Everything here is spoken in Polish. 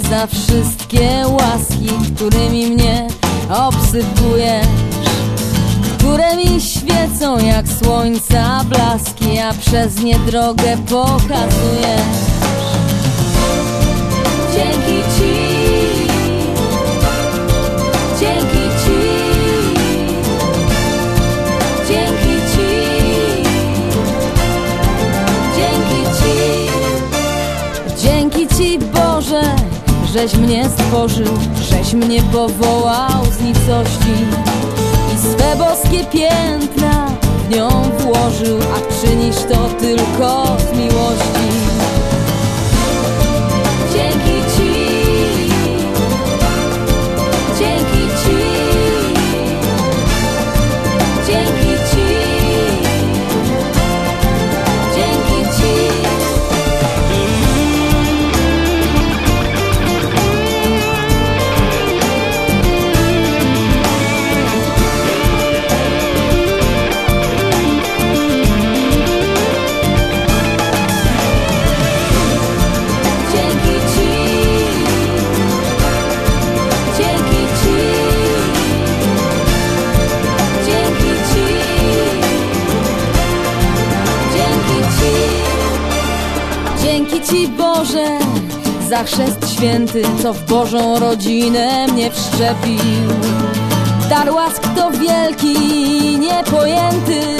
Za wszystkie łaski, którymi mnie obsypujesz, które mi świecą jak słońca blaski, a przez nie drogę pokazujesz. Ci, dzięki Ci, dzięki Ci, dzięki Ci, dzięki Ci Boże, żeś mnie stworzył, żeś mnie powołał z nicości. I swe boskie piętna w nią włożył, a czynisz to tylko dzięki Ci Boże za chrzest święty, co w Bożą rodzinę mnie wszczepił. Dar łask to wielki, niepojęty,